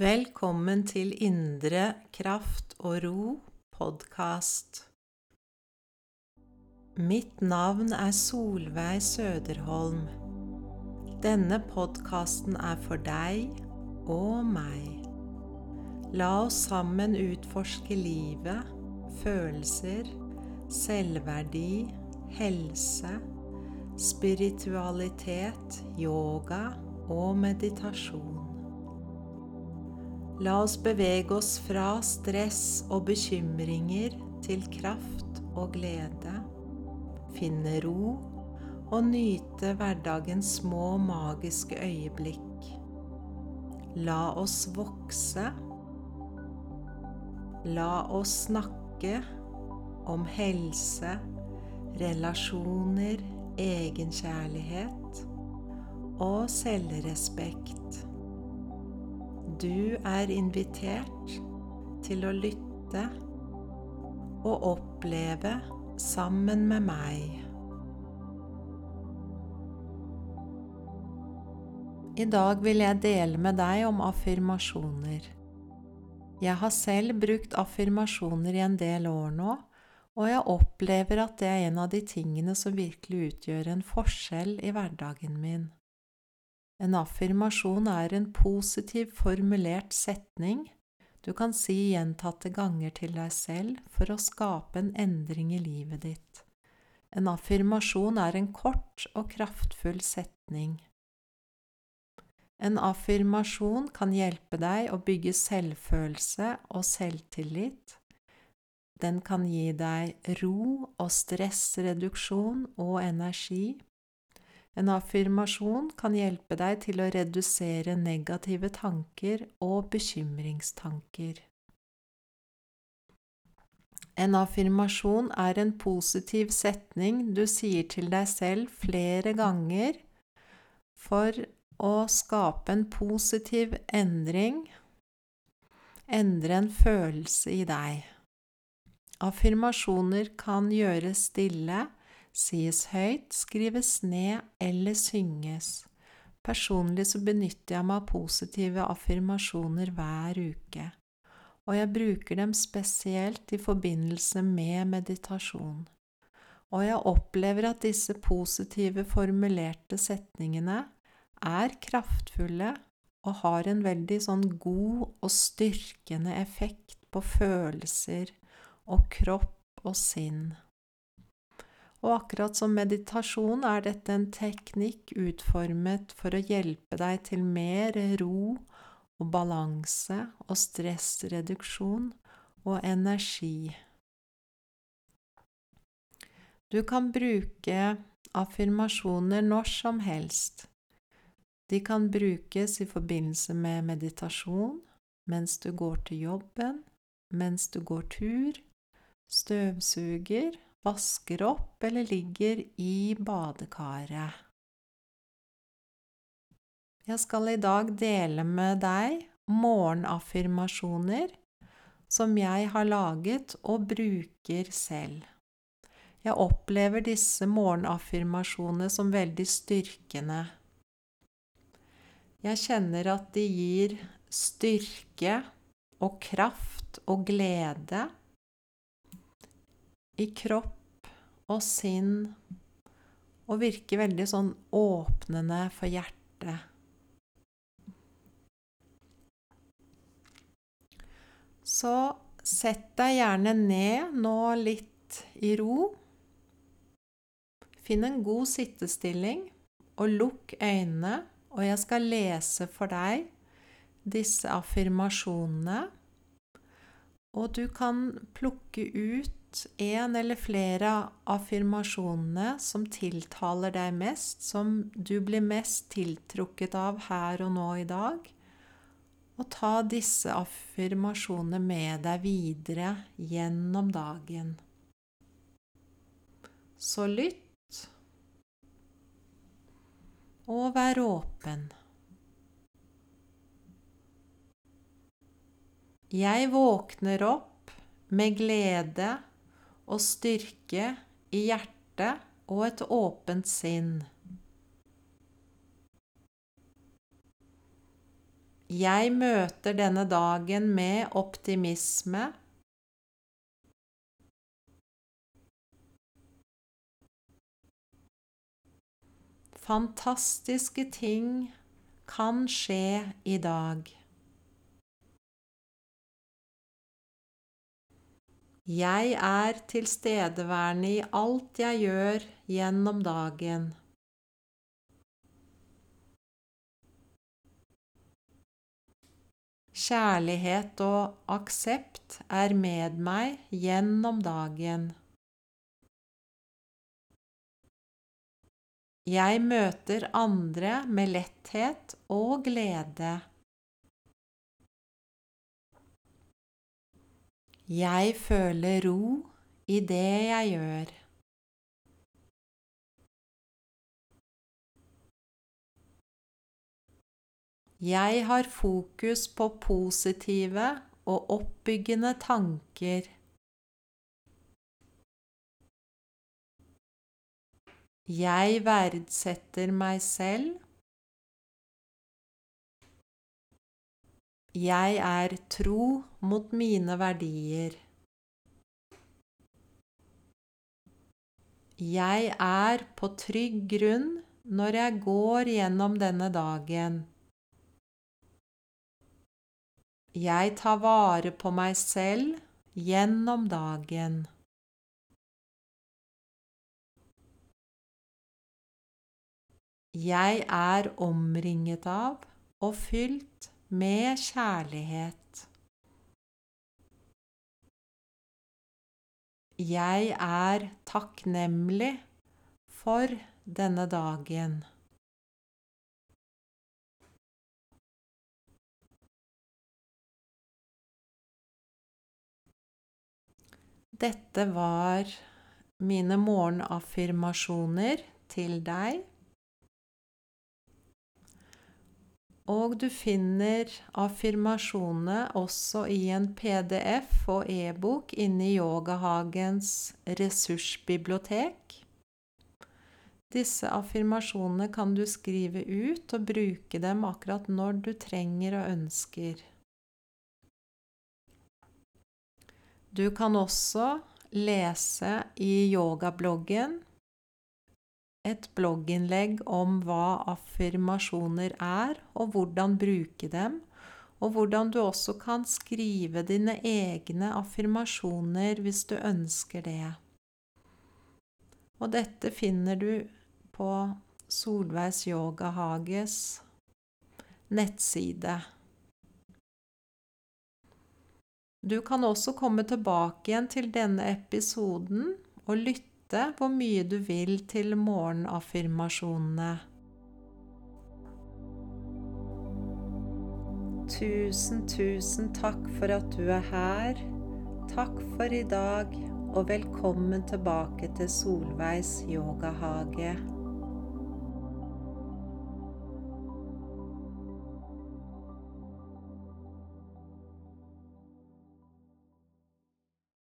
Velkommen til Indre kraft og ro podkast. Mitt navn er Solveig Søderholm. Denne podkasten er for deg og meg. La oss sammen utforske livet, følelser, selvverdi, helse, spiritualitet, yoga og meditasjon. La oss bevege oss fra stress og bekymringer til kraft og glede. Finne ro og nyte hverdagens små magiske øyeblikk. La oss vokse. La oss snakke om helse, relasjoner, egenkjærlighet og selvrespekt. Du er invitert til å lytte og oppleve sammen med meg. I dag vil jeg dele med deg om affirmasjoner. Jeg har selv brukt affirmasjoner i en del år nå, og jeg opplever at det er en av de tingene som virkelig utgjør en forskjell i hverdagen min. En affirmasjon er en positiv formulert setning du kan si gjentatte ganger til deg selv for å skape en endring i livet ditt. En affirmasjon er en kort og kraftfull setning. En affirmasjon kan hjelpe deg å bygge selvfølelse og selvtillit. Den kan gi deg ro og stressreduksjon og energi. En affirmasjon kan hjelpe deg til å redusere negative tanker og bekymringstanker. En affirmasjon er en positiv setning du sier til deg selv flere ganger for å skape en positiv endring, endre en følelse i deg. Affirmasjoner kan gjøres stille sies høyt, skrives ned eller synges. Personlig så benytter jeg meg av positive affirmasjoner hver uke, og jeg bruker dem spesielt i forbindelse med meditasjon. Og jeg opplever at disse positive formulerte setningene er kraftfulle og har en veldig sånn god og styrkende effekt på følelser og kropp og sinn. Og akkurat som meditasjon er dette en teknikk utformet for å hjelpe deg til mer ro og balanse og stressreduksjon og energi. Du kan bruke affirmasjoner når som helst. De kan brukes i forbindelse med meditasjon, mens du går til jobben, mens du går tur, støvsuger vasker opp eller ligger i badekaret. Jeg skal i dag dele med deg morgenaffirmasjoner som jeg har laget og bruker selv. Jeg opplever disse morgenaffirmasjonene som veldig styrkende. Jeg kjenner at de gir styrke og kraft og glede i kropp og sinn, og virker veldig sånn åpnende for hjertet. Så sett deg gjerne ned nå litt i ro. Finn en god sittestilling, og lukk øynene, og jeg skal lese for deg disse affirmasjonene. Og du kan plukke ut en eller flere affirmasjonene som tiltaler deg mest, som du blir mest tiltrukket av her og nå i dag, og ta disse affirmasjonene med deg videre gjennom dagen. Så lytt, og vær åpen. Jeg våkner opp med glede og styrke i hjertet og et åpent sinn. Jeg møter denne dagen med optimisme. Fantastiske ting kan skje i dag. Jeg er tilstedeværende i alt jeg gjør gjennom dagen. Kjærlighet og aksept er med meg gjennom dagen. Jeg møter andre med letthet og glede. Jeg føler ro i det jeg gjør. Jeg har fokus på positive og oppbyggende tanker. Jeg verdsetter meg selv. Jeg er tro mot mine verdier. Jeg er på trygg grunn når jeg går gjennom denne dagen. Jeg tar vare på meg selv gjennom dagen. Jeg er omringet av og fylt med kjærlighet. Jeg er takknemlig for denne dagen. Dette var mine morgenaffirmasjoner til deg. Og du finner affirmasjonene også i en PDF og e-bok inne i Yogahagens ressursbibliotek. Disse affirmasjonene kan du skrive ut og bruke dem akkurat når du trenger og ønsker. Du kan også lese i yogabloggen et blogginnlegg om hva affirmasjoner er, og hvordan bruke dem, og hvordan du også kan skrive dine egne affirmasjoner hvis du ønsker det. Og dette finner du på Solveigs Yogahages nettside. Du kan også komme tilbake igjen til denne episoden og lytte vite hvor mye du vil til morgenaffirmasjonene. Tusen, tusen takk for at du er her. Takk for i dag, og velkommen tilbake til Solveigs yogahage.